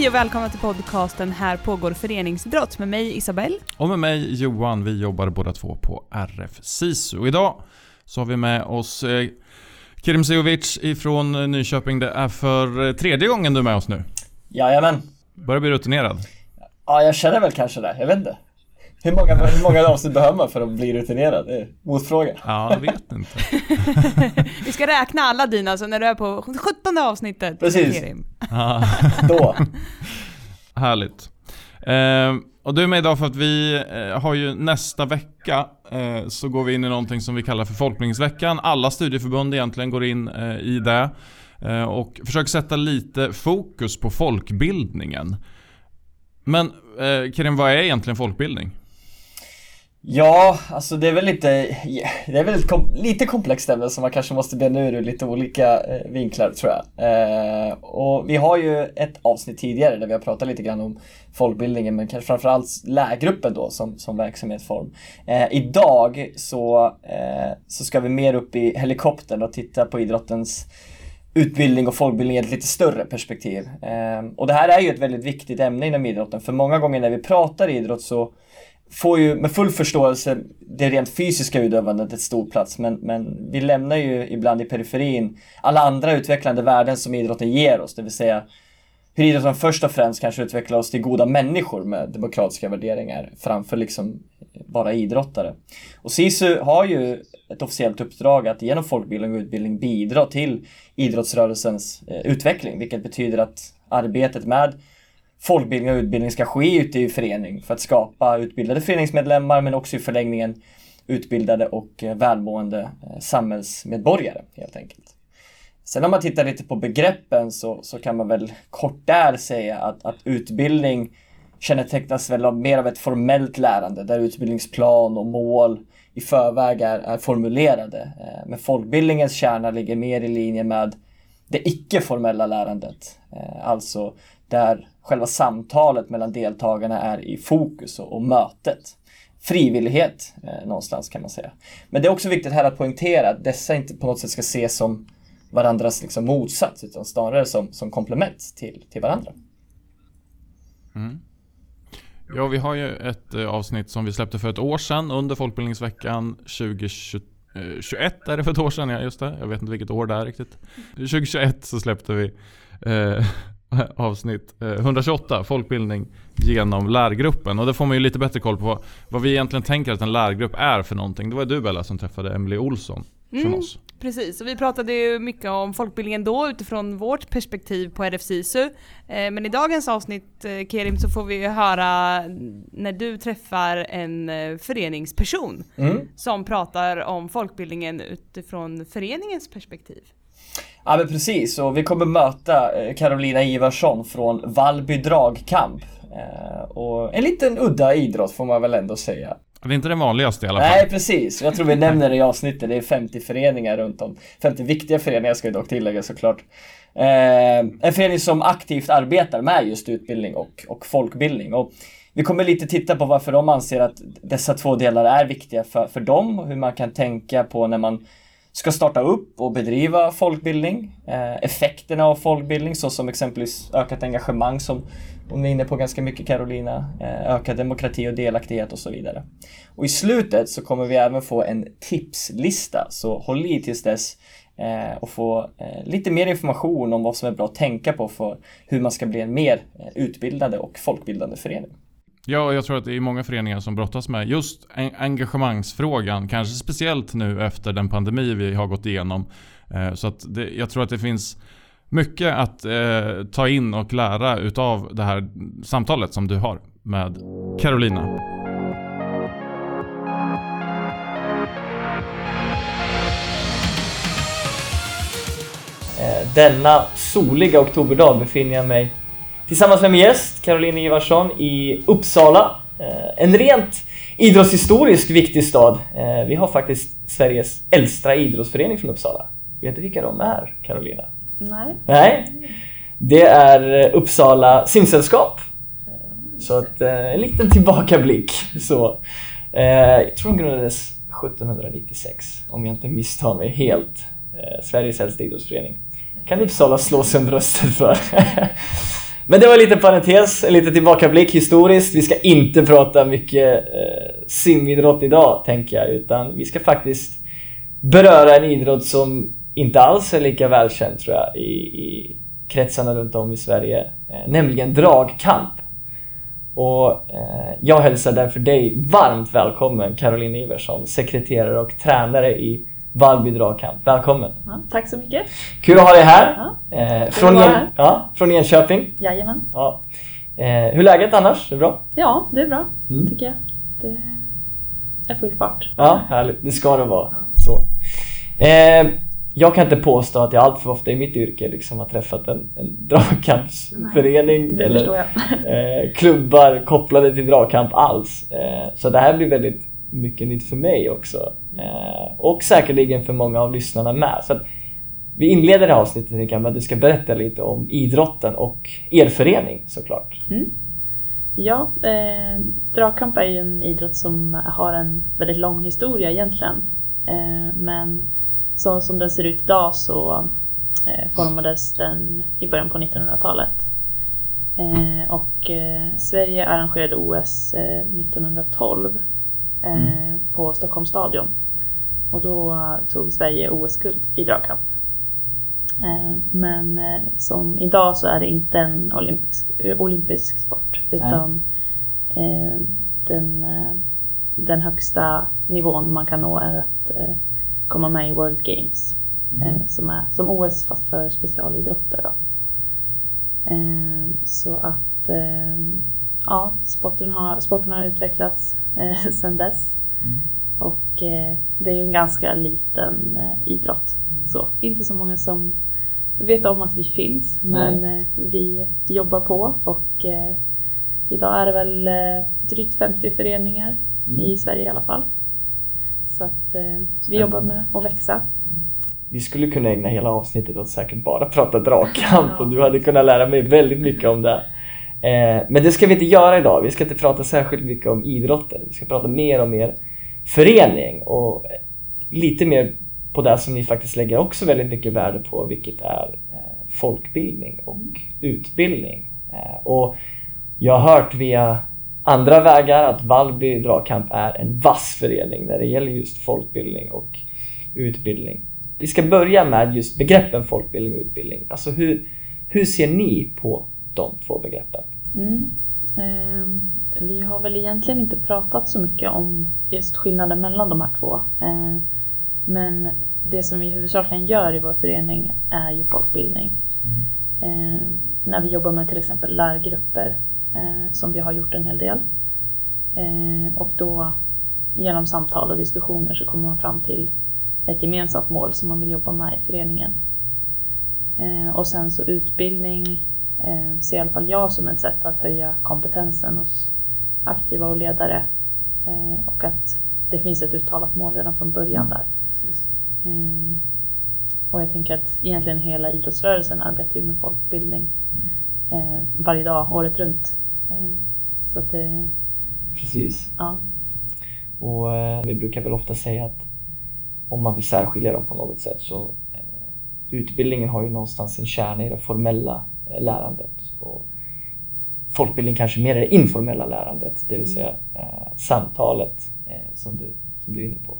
Hej och välkomna till podcasten Här pågår föreningsidrott med mig Isabelle. Och med mig Johan, vi jobbar båda två på RF SISU. Och idag så har vi med oss eh, Kerim Sejovic ifrån Nyköping. Det är för eh, tredje gången du är med oss nu. Jajamän. Börjar bli rutinerad. Ja, jag känner väl kanske det. Jag vet inte. Hur många, hur många avsnitt behöver man för att bli rutinerad? Det är motfråga. Ja, jag vet inte. Vi ska räkna alla dina, så när du är på 17 avsnittet. Precis. Då. härligt. Eh, och du är med idag för att vi eh, har ju nästa vecka eh, så går vi in i någonting som vi kallar för Folkbildningsveckan. Alla studieförbund egentligen går in eh, i det. Eh, och försöker sätta lite fokus på folkbildningen. Men eh, Kerim, vad är egentligen folkbildning? Ja, alltså det är väl lite, det är väl ett kom, lite komplext ämne som man kanske måste bena ur ur lite olika eh, vinklar tror jag. Eh, och vi har ju ett avsnitt tidigare där vi har pratat lite grann om folkbildningen men kanske framförallt lärgruppen då som, som verksamhetsform. Eh, idag så, eh, så ska vi mer upp i helikoptern och titta på idrottens utbildning och folkbildning i ett lite större perspektiv. Eh, och det här är ju ett väldigt viktigt ämne inom idrotten för många gånger när vi pratar idrott så får ju med full förståelse det rent fysiska utövandet ett stor plats men, men vi lämnar ju ibland i periferin alla andra utvecklande värden som idrotten ger oss, det vill säga hur idrotten först och främst kanske utvecklar oss till goda människor med demokratiska värderingar framför liksom bara idrottare. Och SISU har ju ett officiellt uppdrag att genom folkbildning och utbildning bidra till idrottsrörelsens eh, utveckling, vilket betyder att arbetet med folkbildning och utbildning ska ske ute i förening för att skapa utbildade föreningsmedlemmar men också i förlängningen utbildade och eh, välmående eh, samhällsmedborgare helt enkelt. Sen om man tittar lite på begreppen så, så kan man väl kort där säga att, att utbildning kännetecknas väl av mer av ett formellt lärande där utbildningsplan och mål i förväg är, är formulerade. Eh, men folkbildningens kärna ligger mer i linje med det icke-formella lärandet. Alltså där själva samtalet mellan deltagarna är i fokus och, och mötet. Frivillighet eh, någonstans kan man säga. Men det är också viktigt här att poängtera att dessa inte på något sätt ska ses som varandras liksom motsats utan snarare som, som komplement till, till varandra. Mm. Ja, vi har ju ett eh, avsnitt som vi släppte för ett år sedan under Folkbildningsveckan 2021 eh, är det för ett år sedan, ja just det. Jag vet inte vilket år det är riktigt. 2021 så släppte vi eh, avsnitt 128, eh, folkbildning genom lärgruppen. Och där får man ju lite bättre koll på vad, vi egentligen tänker att en lärgrupp är för någonting. Det var du Bella som träffade Emily Olsson från mm, oss. Precis, och vi pratade ju mycket om folkbildningen då utifrån vårt perspektiv på RFSISU. Eh, men i dagens avsnitt eh, Kerim så får vi höra när du träffar en föreningsperson mm. som pratar om folkbildningen utifrån föreningens perspektiv. Ja men precis, och vi kommer möta eh, Carolina Ivarsson från Vallby dragkamp. Eh, och en liten udda idrott får man väl ändå säga. Det är inte den vanligaste i alla fall. Nej precis, jag tror vi nämner det i avsnittet. Det är 50 föreningar runt om. 50 viktiga föreningar ska jag dock tillägga såklart. Eh, en förening som aktivt arbetar med just utbildning och, och folkbildning. Och vi kommer lite titta på varför de anser att dessa två delar är viktiga för, för dem och hur man kan tänka på när man ska starta upp och bedriva folkbildning. Eh, effekterna av folkbildning såsom exempelvis ökat engagemang som hon är inne på ganska mycket Carolina, eh, ökad demokrati och delaktighet och så vidare. Och i slutet så kommer vi även få en tipslista så håll i tills dess eh, och få eh, lite mer information om vad som är bra att tänka på för hur man ska bli en mer eh, utbildande utbildade och folkbildande förening. Ja, jag tror att det är många föreningar som brottas med just engagemangsfrågan. Kanske speciellt nu efter den pandemi vi har gått igenom. Eh, så att det, jag tror att det finns mycket att eh, ta in och lära utav det här samtalet som du har med Carolina. Eh, denna soliga oktoberdag befinner jag mig tillsammans med min gäst Caroline Ivarsson i Uppsala. Eh, en rent idrottshistoriskt viktig stad. Eh, vi har faktiskt Sveriges äldsta idrottsförening från Uppsala. Vet du vilka de är, Carolina? Nej. Nej. Det är Uppsala simsällskap. Så att, eh, en liten tillbakablick. Så, jag tror de grundades 1796, om jag inte misstar mig helt. Sveriges äldsta idrottsförening. Kan Uppsala slå sig om bröstet för. Men det var lite parentes, en liten tillbakablick historiskt. Vi ska inte prata mycket eh, simidrott idag, tänker jag, utan vi ska faktiskt beröra en idrott som inte alls är lika välkänd, tror jag, i, i kretsarna runt om i Sverige, eh, nämligen dragkamp. Och eh, jag hälsar därför dig varmt välkommen Caroline Iversson, sekreterare och tränare i Vallby dragkamp. Välkommen! Ja, tack så mycket! Kul att ha dig här! Ja, eh, från, en, här. ja, från Enköping. Jajamän. Ja. Eh, hur är läget annars? Är det bra? Ja, det är bra Mm. tycker jag. Det är full fart. Ja, härligt. Det ska det vara. Så. Eh, jag kan inte påstå att jag allt för ofta i mitt yrke liksom har träffat en, en dragkampsförening jag. eh, klubbar kopplade till dragkamp alls. Eh, så det här blir väldigt mycket nytt för mig också. Eh, och säkerligen för många av lyssnarna med. Så att vi inleder det här avsnittet med att du ska berätta lite om idrotten och er förening såklart. Mm. Ja, eh, dragkamp är ju en idrott som har en väldigt lång historia egentligen. Eh, men så som den ser ut idag så eh, formades den i början på 1900-talet. Eh, och eh, Sverige arrangerade OS eh, 1912 eh, på Stockholms stadion. Och då tog Sverige OS-guld i dragkamp. Eh, Men eh, som idag så är det inte en olympisk, eh, olympisk sport utan eh, den, eh, den högsta nivån man kan nå är att eh, komma med i World Games. Eh, som är som OS fast för specialidrotter. Då. Eh, så att eh, ja, sporten har, sporten har utvecklats eh, sedan dess. Och eh, det är ju en ganska liten eh, idrott. Så, inte så många som vet om att vi finns men eh, vi jobbar på och eh, idag är det väl eh, drygt 50 föreningar Mm. i Sverige i alla fall. Så att vi jobbar med att växa. Vi skulle kunna ägna hela avsnittet åt säkert bara prata dragkamp och du hade kunnat lära mig väldigt mycket om det. Eh, men det ska vi inte göra idag. Vi ska inte prata särskilt mycket om idrotten. Vi ska prata mer om er förening och lite mer på det som ni faktiskt lägger också väldigt mycket värde på, vilket är eh, folkbildning och utbildning. Eh, och jag har hört via andra vägar att Vallby dragkamp är en vass förening när det gäller just folkbildning och utbildning. Vi ska börja med just begreppen folkbildning och utbildning. Alltså hur, hur ser ni på de två begreppen? Mm. Ehm, vi har väl egentligen inte pratat så mycket om just skillnaden mellan de här två. Ehm, men det som vi huvudsakligen gör i vår förening är ju folkbildning. Ehm, när vi jobbar med till exempel lärgrupper, eh, som vi har gjort en hel del. Ehm, och då genom samtal och diskussioner så kommer man fram till ett gemensamt mål som man vill jobba med i föreningen. Ehm, och sen så utbildning eh, ser i alla fall jag som ett sätt att höja kompetensen hos aktiva och ledare. Eh, och att det finns ett uttalat mål redan från början där. Eh, och jag tänker att egentligen hela idrottsrörelsen arbetar ju med folkbildning eh, varje dag, året runt. Eh, så att det, Precis. ja. Och eh, vi brukar väl ofta säga att om man vill särskilja dem på något sätt så eh, utbildningen har ju någonstans sin kärna i det formella Eh, lärandet. Och folkbildning kanske mer är det informella lärandet, det vill säga eh, samtalet eh, som, du, som du är inne på.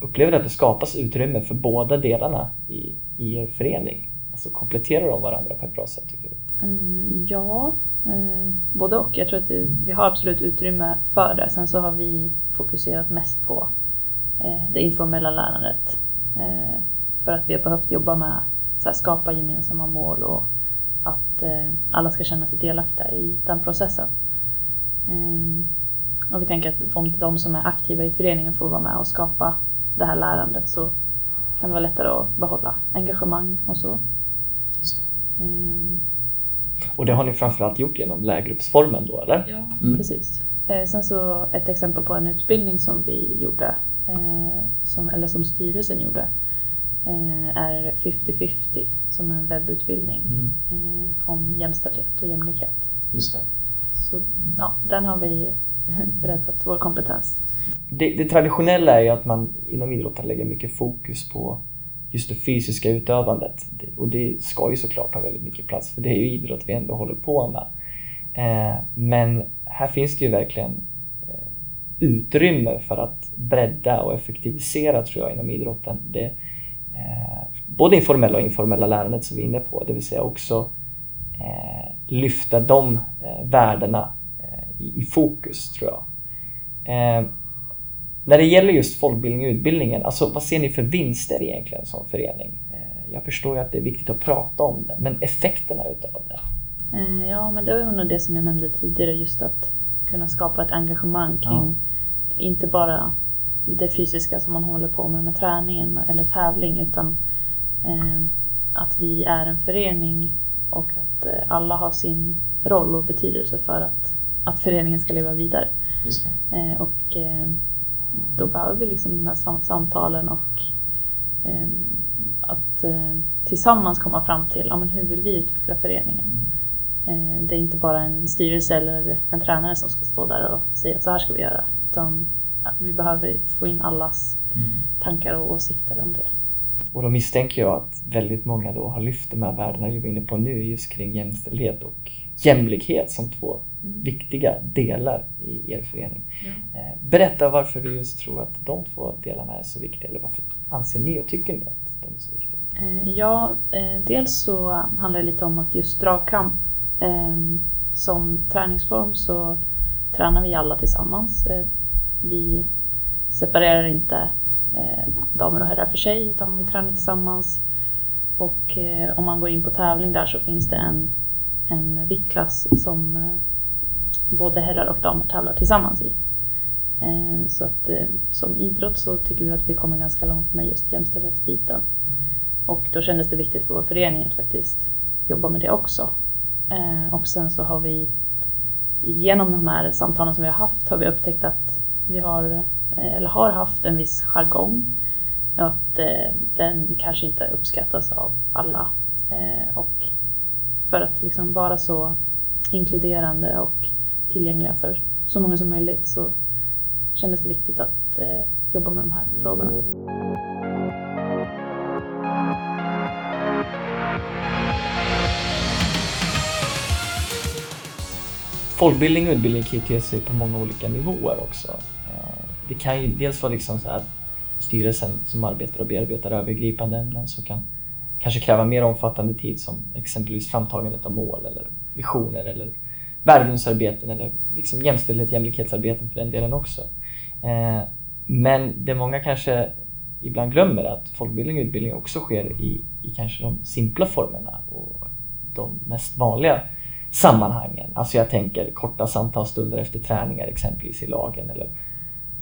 Upplever du att det skapas utrymme för båda delarna i, i er förening? Alltså kompletterar de varandra på ett bra sätt tycker du? Mm, ja, eh, både och. Jag tror att det, vi har absolut utrymme för det. Sen så har vi fokuserat mest på eh, det informella lärandet. Eh, för att vi har behövt jobba med att skapa gemensamma mål och att eh, alla ska känna sig delaktiga i den processen. Eh, och vi tänker att om de som är aktiva i föreningen får vara med och skapa det här lärandet så kan det vara lättare att behålla engagemang och så. Eh, Och det har ni framförallt gjort genom lärgruppsformen då eller? Ja, Mm. precis. Eh, sen så ett exempel på en utbildning som vi gjorde, eh, som, eller som styrelsen gjorde, är 50-50 som en webbutbildning Mm. eh, om jämställdhet och jämlikhet. Just det. Så ja, den har vi breddat vår kompetens. Det, det traditionella är ju att man inom idrotten lägger mycket fokus på just det fysiska utövandet. Och det ska ju såklart ha väldigt mycket plats för det är ju idrott vi ändå håller på med. Eh, men här finns det ju verkligen eh, utrymme för att bredda och effektivisera tror jag inom idrotten. Det, eh, både informella och informella lärandet som vi är inne på, det vill säga också lyfta de värdena i fokus tror jag. När det gäller just folkbildning och utbildningen, alltså vad ser ni för vinster egentligen som förening? Jag förstår ju att det är viktigt att prata om det, men effekterna utav det? Eh, ja, men det var nog det som jag nämnde tidigare, just att kunna skapa ett engagemang kring ja. inte bara det fysiska som man håller på med med träningen eller tävling utan eh, att vi är en förening och att eh, alla har sin roll och betydelse för att, att föreningen ska leva vidare. Eh, och eh, då behöver vi liksom de här sam samtalen och eh, att tillsammans komma fram till ja, men hur vill vi utveckla föreningen. Mm. Eh, det är inte bara en styrelse eller en tränare som ska stå där och säga att så här ska vi göra. Utan vi behöver få in allas mm. tankar och åsikter om det. Och då misstänker jag att väldigt många då har lyft de här värdena vi var inne på nu just kring jämställdhet och jämlikhet som två mm. viktiga delar i er förening. Ja. Eh, berätta varför du just tror att de två delarna är så viktiga eller varför anser ni och tycker ni att de är så viktiga? Eh, ja, dels så handlar det lite om att just dragkamp som träningsform så tränar vi alla tillsammans. Vi separerar inte eh, damer och herrar för sig utan vi tränar tillsammans. Och eh, om man går in på tävling där så finns det en, en viktklass som eh, både herrar och damer tävlar tillsammans i. Eh, så att eh, som idrott så tycker vi att vi kommer ganska långt med just jämställdhetsbiten. Och då kändes det viktigt för vår förening att faktiskt jobba med det också. Eh, och sen så har vi genom de här samtalen som vi har haft har vi upptäckt att vi har, eh, eller har haft en viss jargong. Och att eh, den kanske inte uppskattas av alla. Eh, och för att liksom vara så inkluderande och tillgängliga för så många som möjligt så kändes det viktigt att eh, jobba med de här frågorna. folkbildning och utbildning kan ju te sig på många olika nivåer också. Det kan ju dels vara liksom så här styrelsen som arbetar och bearbetar övergripande ämnen som kan kanske kräva mer omfattande tid som exempelvis framtagandet av mål eller visioner eller värdegrundsarbeten eller liksom jämställdhet, jämlikhetsarbeten för den delen också. Eh, men det många kanske ibland glömmer att folkbildning och utbildning också sker i, i kanske de simpla formerna och de mest vanliga sammanhangen. Alltså jag tänker korta samtalsstunder efter träningar exempelvis i lagen eller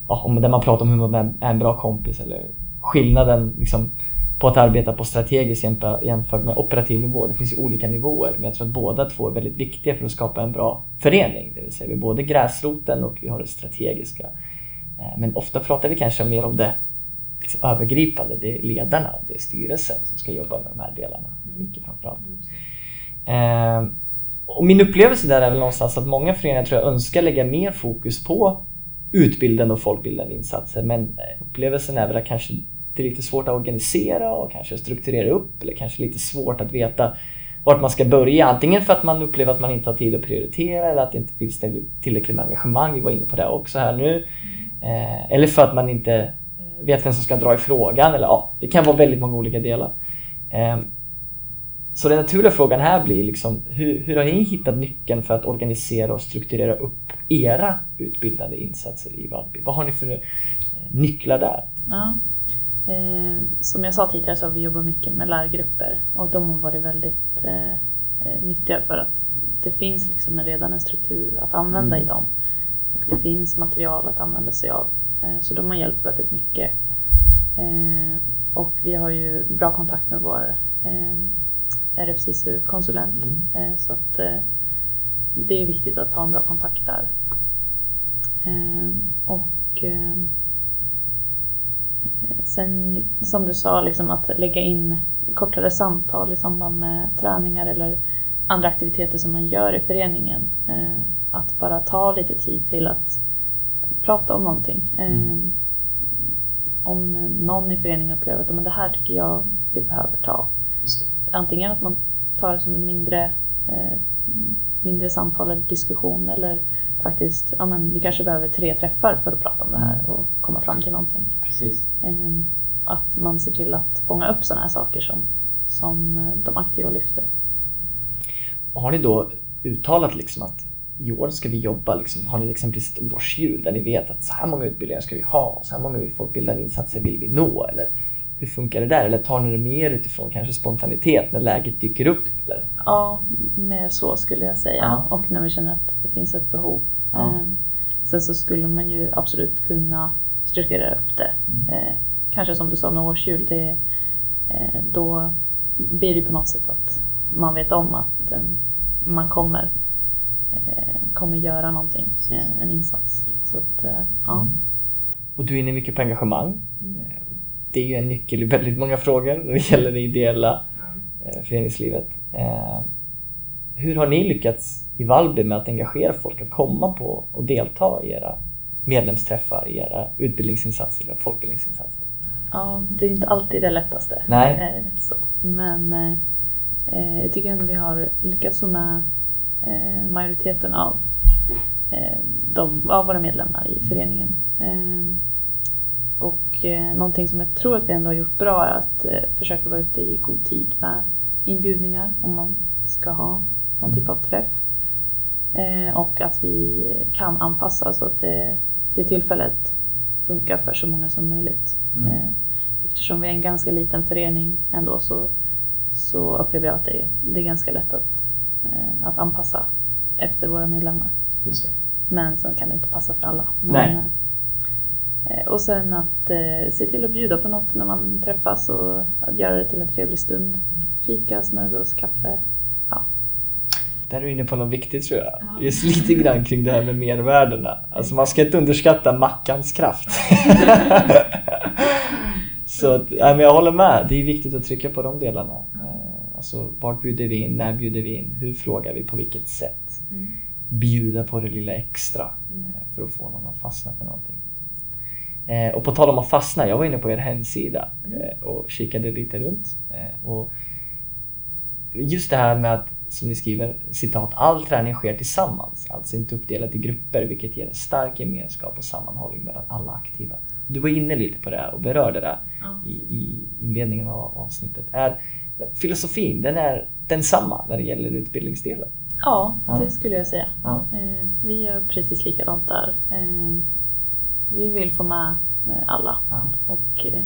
ja, om där man pratar om hur man är en bra kompis eller skillnaden liksom, på att arbeta på strategiskt jämfört med operativ nivå. Det finns ju olika nivåer men jag tror att båda två är väldigt viktiga för att skapa en bra förening. Det vill säga vi har både gräsroten och vi har det strategiska. Eh, men ofta pratar vi kanske mer om det liksom övergripande. Det är ledarna, det är styrelsen som ska jobba med de här delarna. Mm. Mycket framförallt. Mm. Eh, och min upplevelse där är väl någonstans att många föreningar tror jag önskar lägga mer fokus på utbildande och folkbildande insatser men eh, upplevelsen är väl att kanske det är lite svårt att organisera och kanske strukturera upp eller kanske lite svårt att veta vart man ska börja. Antingen för att man upplever att man inte har tid att prioritera eller att det inte finns tillräckligt med engagemang. Vi var inne på det också här nu. Eh, eller för att man inte eh, vet vem som ska dra i frågan. Eller, ja, det kan vara väldigt många olika delar. Eh, så den naturliga frågan här blir liksom, hur, hur har ni hittat nyckeln för att organisera och strukturera upp era utbildande insatser i Valby? Vad har ni för eh, nycklar där? Ja. Eh, som jag sa tidigare så har vi jobbat mycket med lärgrupper och de har varit väldigt eh, eh nyttiga för att det finns liksom redan en struktur att använda mm. i dem. Och det finns material att använda sig av. Eh, så de har hjälpt väldigt mycket. Eh, och vi har ju bra kontakt med vår RFSISU-konsulent. Mm. Eh, så att eh, det är viktigt att ha en bra kontakt där. Ehm, och sen som du sa, liksom att lägga in kortare samtal i samband med träningar eller andra aktiviteter som man gör i föreningen. Eh, att bara ta lite tid till att prata om någonting. Mm. Om någon i föreningen upplever att det här tycker jag vi behöver ta. Antingen att man tar det som en mindre, eh, mindre samtal eller diskussion eller faktiskt, ja men vi kanske behöver tre träffar för att prata om det här och komma fram till någonting. Precis. Eh, att man ser till att fånga upp sådana här saker som, som eh, de aktiva lyfter. Har ni då uttalat liksom att i år ska vi jobba, liksom, har ni exempelvis ett årshjul där ni vet att så här många utbildningar ska vi ha, så här många folkbildande insatser vill vi nå? Eller hur funkar det där? Eller tar ni det mer utifrån kanske spontanitet när läget dyker upp? Eller? Ja, mer så skulle jag säga. Ja. Och när vi känner att det finns ett behov. Ja. Ehm, Sen så skulle man ju absolut kunna strukturera upp det. Mm. Eh, Kanske som du sa med årshjul, det, eh, då blir det på något sätt att man vet om att eh, man kommer, eh, kommer göra någonting, Precis. eh, en insats. Så att, ja. Mm. Och du är inne mycket på engagemang. Mm. Det är ju en nyckel i väldigt många frågor när det gäller det ideella eh, föreningslivet. Eh, Hur har ni lyckats i Valby med att engagera folk att komma på och delta i era medlemsträffar, i era utbildningsinsatser, era folkbildningsinsatser? Ja, det är inte alltid det lättaste. Nej. Eh, så. Men eh, jag tycker ändå vi har lyckats få med eh, majoriteten av, eh, de, av våra medlemmar i föreningen. Och eh, någonting som jag tror att vi ändå har gjort bra är att eh, försöka vara ute i god tid med inbjudningar om man ska ha någon typ av träff. Eh, och att vi kan anpassa så att det, det tillfället funkar för så många som möjligt. Mm. Eh, Eftersom vi är en ganska liten förening ändå så, så upplever jag att det är, det är ganska lätt att, eh, att anpassa efter våra medlemmar. Men sen kan det inte passa för alla. Men, Nej. Eh, Och sen att eh, se till att bjuda på något när man träffas och att göra det till en trevlig stund. Fika, smörgås, kaffe. Ja. Där är du inne på något viktigt tror jag. Just lite grann kring det här med mervärdena. Alltså man ska inte underskatta mackans kraft. Så att, nej, men jag håller med. Det är viktigt att trycka på de delarna. Eh, Alltså vart bjuder vi in? När bjuder vi in? Hur frågar vi? På vilket sätt? Bjuda på det lilla extra eh, för att få någon att fastna för någonting. Eh, Och på tal om att fastna, jag var inne på er hemsida eh, och kikade lite runt. Eh, Och just det här med att, som ni skriver, citat, all träning sker tillsammans, alltså inte uppdelat i grupper, vilket ger en stark gemenskap och sammanhållning mellan alla aktiva. Du var inne lite på det här och berörde det i, i inledningen av avsnittet. Är filosofin, den är densamma när det gäller utbildningsdelen? Ja, det skulle jag säga. Ja. Eh, Vi gör precis likadant där. Vi vill få med alla Ja. och eh,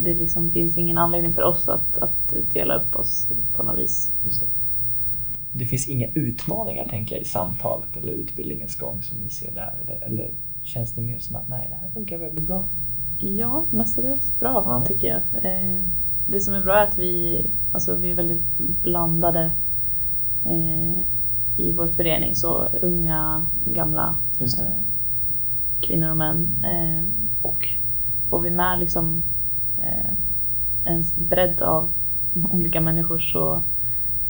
det liksom finns ingen anledning för oss att, att dela upp oss på något vis. Just det. det finns inga utmaningar tänker jag i samtalet eller utbildningens gång som ni ser där? Eller, eller känns det mer som att nej, det här funkar väldigt bra? Ja, mestadels bra Ja. tycker jag. Eh, Det som är bra är att vi, alltså, vi är väldigt blandade eh, i vår förening. Så unga, gamla, Just det. Kvinnor och män. Eh, och får vi med liksom, eh, en bredd av olika människor så,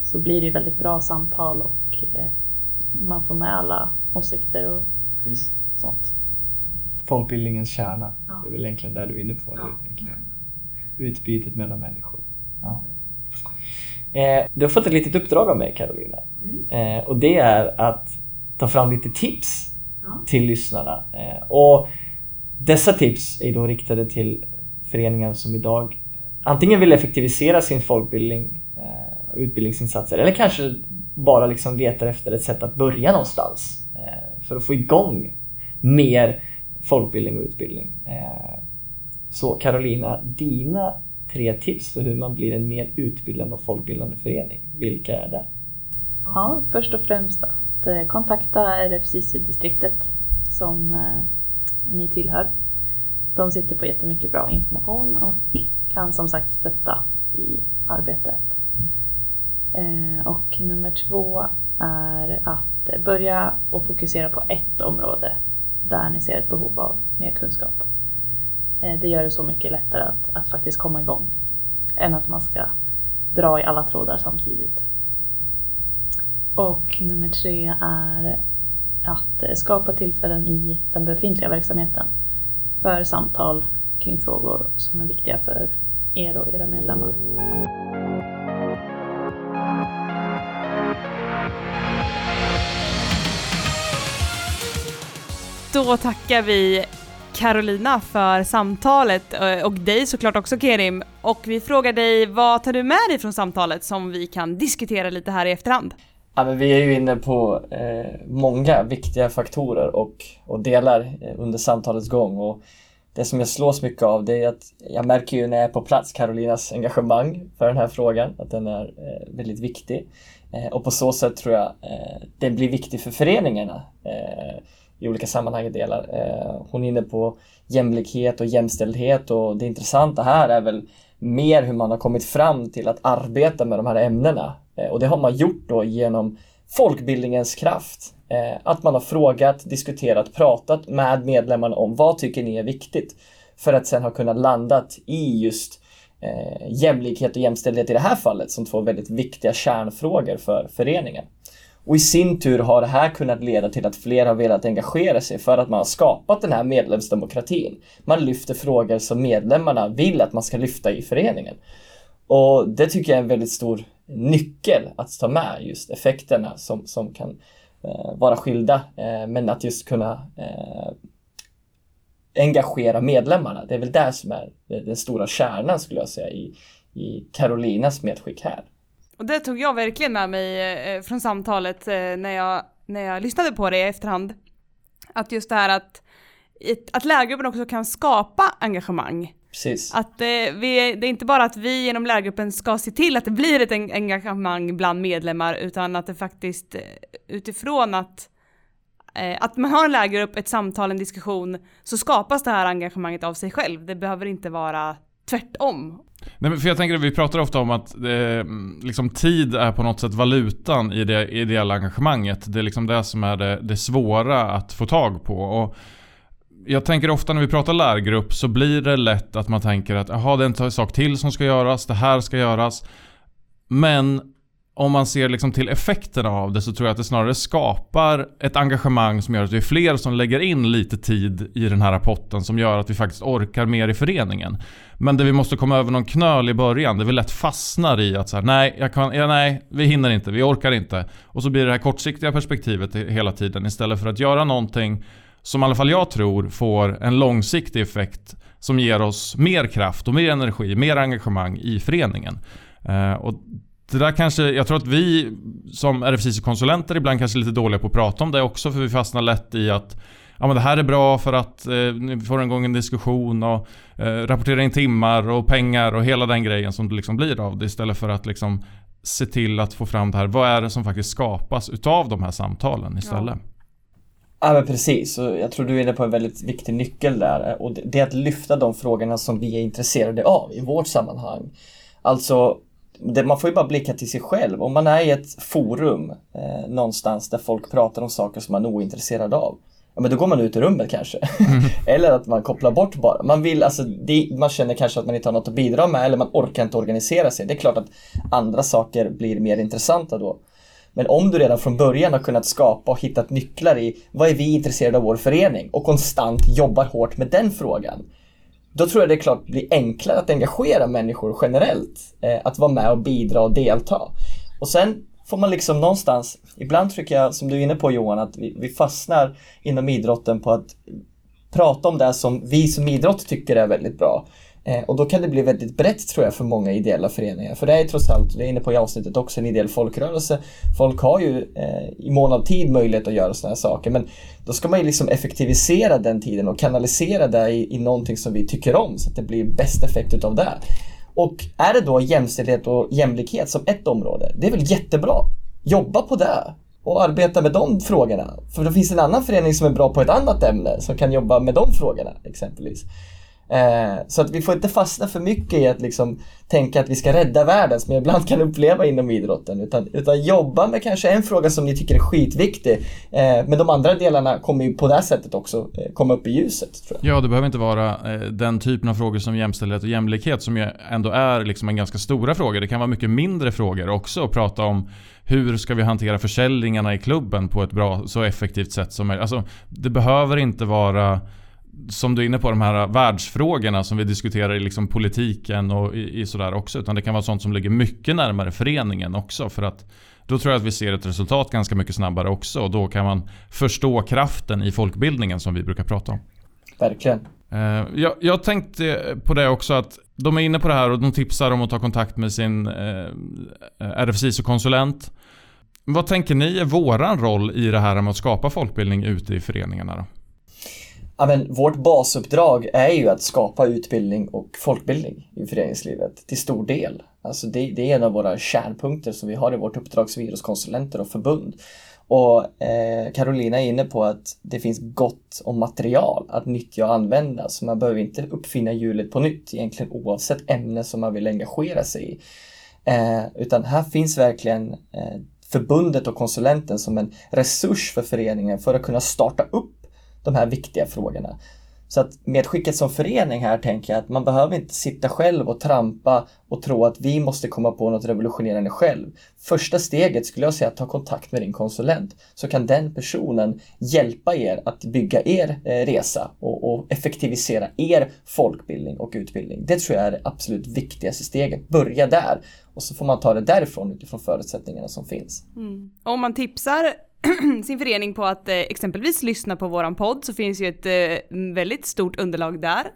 så blir det väldigt bra samtal och eh, man får med alla åsikter och Visst. sånt. Folkbildningens kärna. Ja. Det är väl egentligen där du är inne på Ja. tänker jag. Utbytet mellan människor. Ja. Eh, du har fått ett litet uppdrag av mig, Carolina. Eh, och det är att ta fram lite tips till lyssnarna. Eh, och dessa tips är då riktade till föreningar som idag antingen vill effektivisera sin folkbildning och utbildningsinsatser eller kanske bara liksom letar efter ett sätt att börja någonstans eh, för att få igång mer folkbildning och utbildning. Så Carolina, dina tre tips för hur man blir en mer utbildande och folkbildande förening, vilka är det? Ja, först och främst att eh, kontakta RFSISU-distriktet som eh, ni tillhör. De sitter på jättemycket bra information och kan som sagt stötta i arbetet. Eh, och nummer två är att börja och fokusera på ett område där ni ser ett behov av mer kunskap. Det gör det så mycket lättare att, att faktiskt komma igång än att man ska dra i alla trådar samtidigt. Och nummer tre är att skapa tillfällen i den befintliga verksamheten för samtal kring frågor som är viktiga för er och era medlemmar. Då tackar vi Carolina för samtalet eh, och dig såklart också Kerim. Och vi frågar dig, vad tar du med dig från samtalet som vi kan diskutera lite här i efterhand? Ja, men vi är ju inne på eh, många viktiga faktorer och, och delar eh, under samtalets gång. Och det som jag slås mycket av det är att jag märker ju när jag är på plats Carolinas engagemang för den här frågan, att den är eh, väldigt viktig. Eh, och på så sätt tror jag eh, den blir viktig för föreningarna eh, i olika sammanhang och delar. Eh, hon är inne på jämlikhet och jämställdhet och det intressanta här är väl mer hur man har kommit fram till att arbeta med de här ämnena. Eh, och det har man gjort då genom folkbildningens kraft. Eh, att man har frågat, diskuterat, pratat med medlemmarna om vad tycker ni är viktigt? För att sen ha kunnat landat i just eh, jämlikhet och jämställdhet i det här fallet som två väldigt viktiga kärnfrågor för föreningen. Och i sin tur har det här kunnat leda till att fler har velat engagera sig för att man har skapat den här medlemsdemokratin. Man lyfter frågor som medlemmarna vill att man ska lyfta i föreningen. Och det tycker jag är en väldigt stor nyckel att ta med, just effekterna som, som kan eh, vara skilda, eh, men att just kunna eh, engagera medlemmarna. Det är väl det som är den stora kärnan skulle jag säga i, i Carolinas medskick här. Och det tog jag verkligen med mig eh, eh från samtalet eh, när, jag, när jag lyssnade på det i efterhand. Att just det här att, att lärargruppen också kan skapa engagemang. Precis. Att eh, vi, det är inte bara att vi genom lärargruppen ska se till att det blir ett engagemang bland medlemmar utan att det faktiskt eh, utifrån att eh, att man har en lärargrupp, ett samtal, en diskussion så skapas det här engagemanget av sig själv. Det behöver inte vara tvärtom. Nej, för jag tänker att vi pratar ofta om att det, liksom, tid är på något sätt valutan i det ideella engagemanget. Det är liksom det som är det, det svåra att få tag på. Och jag tänker ofta när vi pratar lärgrupp så blir det lätt att man tänker att jaha, det är en sak till som ska göras, det här ska göras. Men om man ser liksom till effekterna av det så tror jag att det snarare skapar ett engagemang som gör att vi är fler som lägger in lite tid i den här rapporten som gör att vi faktiskt orkar mer i föreningen. Men det vi måste komma över någon knöl i början, det vi lätt fastnar i att så här, nej, jag kan, ja, nej, vi hinner inte, vi orkar inte. Och så blir det här kortsiktiga perspektivet hela tiden istället för att göra någonting som i alla fall jag tror får en långsiktig effekt som ger oss mer kraft och mer energi, mer engagemang i föreningen. Eh, och det där kanske, jag tror att vi som RFSIS-konsulenter ibland kanske är lite dåliga på att prata om det också för vi fastnar lätt i att ja, men det här är bra för att eh, vi får igång en diskussion och eh, rapportera in timmar och pengar och hela den grejen som det liksom blir av det istället för att liksom se till att få fram det här. Vad är det som faktiskt skapas utav de här samtalen istället? Ja. Ja men precis, och jag tror du är inne på en väldigt viktig nyckel där och det är att lyfta de frågorna som vi är intresserade av i vårt sammanhang. Alltså, det, man får ju bara blicka till sig själv. Om man är i ett forum eh, någonstans där folk pratar om saker som man är ointresserad av, ja men då går man ut i rummet kanske. Mm. eller att man kopplar bort bara. Man vill, alltså, det, man känner kanske att man inte har något att bidra med eller man orkar inte organisera sig. Det är klart att andra saker blir mer intressanta då. Men om du redan från början har kunnat skapa och hittat nycklar i vad är vi intresserade av vår förening och konstant jobbar hårt med den frågan. Då tror jag det är klart blir enklare att engagera människor generellt. Eh, att vara med och bidra och delta. Och sen får man liksom någonstans, ibland tycker jag som du är inne på Johan, att vi, vi fastnar inom idrotten på att prata om det som vi som idrott tycker är väldigt bra. Eh, och då kan det bli väldigt brett tror jag för många ideella föreningar. För det är trots allt, det är inne på i avsnittet också, en ideell folkrörelse. Folk har ju eh, i mån av tid möjlighet att göra sådana här saker. Men då ska man ju liksom effektivisera den tiden och kanalisera det i, i någonting som vi tycker om så att det blir bäst effekt utav det. Och är det då jämställdhet och jämlikhet som ett område, det är väl jättebra. Jobba på det och arbeta med de frågorna. För då finns en annan förening som är bra på ett annat ämne som kan jobba med de frågorna exempelvis. Eh, så att vi får inte fastna för mycket i att liksom tänka att vi ska rädda världen som jag ibland kan uppleva inom idrotten. Utan, utan jobba med kanske en fråga som ni tycker är skitviktig. Eh, men de andra delarna kommer ju på det här sättet också eh, komma upp i ljuset. Tror jag. Ja, det behöver inte vara eh, den typen av frågor som jämställdhet och jämlikhet som ju ändå är liksom en ganska stora fråga. Det kan vara mycket mindre frågor också att prata om hur ska vi hantera försäljningarna i klubben på ett bra, så effektivt sätt som möjligt. Alltså, det behöver inte vara som du är inne på, de här världsfrågorna som vi diskuterar i liksom politiken och i, i sådär också. Utan det kan vara sånt som ligger mycket närmare föreningen också. För att då tror jag att vi ser ett resultat ganska mycket snabbare också. Och då kan man förstå kraften i folkbildningen som vi brukar prata om. Verkligen. Eh, jag, jag tänkte på det också att de är inne på det här och de tipsar om att ta kontakt med sin eh, RFSISO-konsulent. Vad tänker ni är våran roll i det här med att skapa folkbildning ute i föreningarna då? Ja, men vårt basuppdrag är ju att skapa utbildning och folkbildning i föreningslivet till stor del. Alltså det, det är en av våra kärnpunkter som vi har i vårt uppdrag som idrottskonsulenter och förbund. Och eh, Carolina är inne på att det finns gott om material att nyttja och använda så man behöver inte uppfinna hjulet på nytt egentligen oavsett ämne som man vill engagera sig i. Eh, utan här finns verkligen eh, förbundet och konsulenten som en resurs för föreningen för att kunna starta upp de här viktiga frågorna. Så att medskicket som förening här tänker jag att man behöver inte sitta själv och trampa och tro att vi måste komma på något revolutionerande själv. Första steget skulle jag säga att ta kontakt med din konsulent så kan den personen hjälpa er att bygga er eh, resa och, och effektivisera er folkbildning och utbildning. Det tror jag är det absolut viktigaste steget. Börja där och så får man ta det därifrån utifrån förutsättningarna som finns. Mm. Om man tipsar sin förening på att eh, exempelvis lyssna på våran podd så finns ju ett eh, väldigt stort underlag där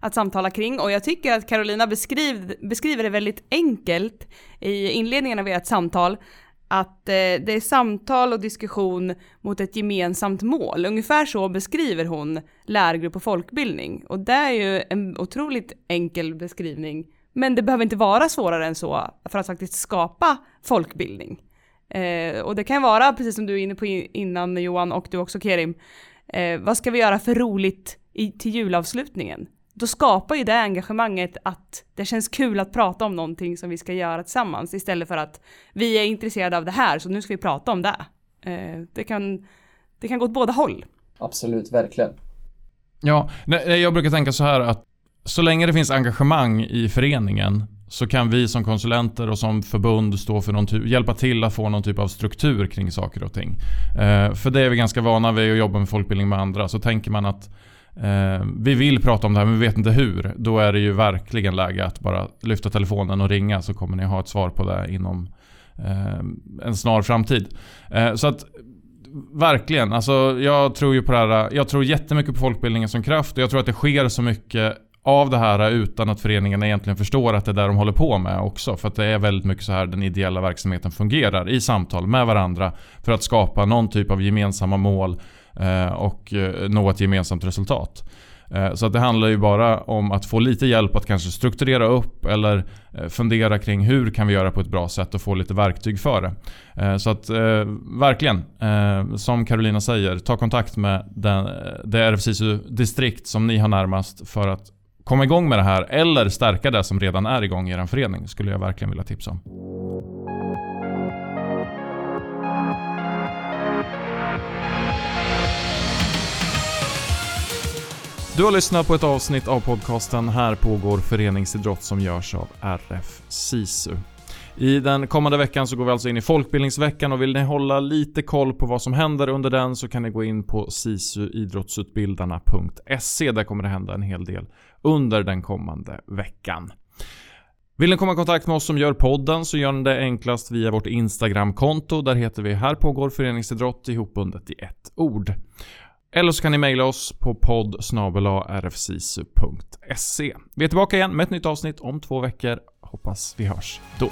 att samtala kring och jag tycker att Carolina beskriv, beskriver det väldigt enkelt i inledningen av ert samtal att eh, det är samtal och diskussion mot ett gemensamt mål. Ungefär så beskriver hon lärgrupp och folkbildning och det är ju en otroligt enkel beskrivning men det behöver inte vara svårare än så för att faktiskt skapa folkbildning. Eh, och det kan vara, precis som du är inne på innan Johan och du också Kerim, eh, vad ska vi göra för roligt i, till julavslutningen? Då skapar ju det engagemanget att det känns kul att prata om någonting som vi ska göra tillsammans istället för att vi är intresserade av det här så nu ska vi prata om det. Eh, det, kan, det kan gå åt båda håll. Absolut, verkligen. Ja, jag brukar tänka så här att så länge det finns engagemang i föreningen så kan vi som konsulenter och som förbund stå för någon typ, hjälpa till att få någon typ av struktur kring saker och ting. Eh, för det är vi ganska vana vid att jobba med folkbildning med andra. Så tänker man att eh, vi vill prata om det här men vi vet inte hur. Då är det ju verkligen läge att bara lyfta telefonen och ringa så kommer ni ha ett svar på det inom eh, en snar framtid. Eh, så att Verkligen. Alltså, jag tror ju på det här. Jag tror jättemycket på folkbildningen som kraft och jag tror att det sker så mycket av det här utan att föreningarna egentligen förstår att det är det de håller på med också. För att det är väldigt mycket så här den ideella verksamheten fungerar i samtal med varandra för att skapa någon typ av gemensamma mål eh, och eh, nå ett gemensamt resultat. Eh, så att det handlar ju bara om att få lite hjälp att kanske strukturera upp eller fundera kring hur kan vi göra på ett bra sätt och få lite verktyg för det. Så att verkligen, som Carolina säger, ta kontakt med den, det RFSISU-distrikt som ni har närmast för att komma igång med det här eller stärka det som redan är igång i er förening skulle jag verkligen vilja tipsa om. Du har lyssnat på ett avsnitt av podcasten Här pågår föreningsidrott som görs av RF SISU. I den kommande veckan så går vi alltså in i folkbildningsveckan och vill ni hålla lite koll på vad som händer under den så kan ni gå in på sisuidrottsutbildarna.se. Där kommer det hända en hel del under den kommande veckan. Vill ni komma i kontakt med oss som gör podden så gör ni det enklast via vårt Instagramkonto. Där heter vi Här pågår föreningsidrott ihopbundet i ett ord. Eller så kan ni mejla oss på podd rfsisu.se. Vi är tillbaka igen med ett nytt avsnitt om två veckor. Hoppas vi hörs då.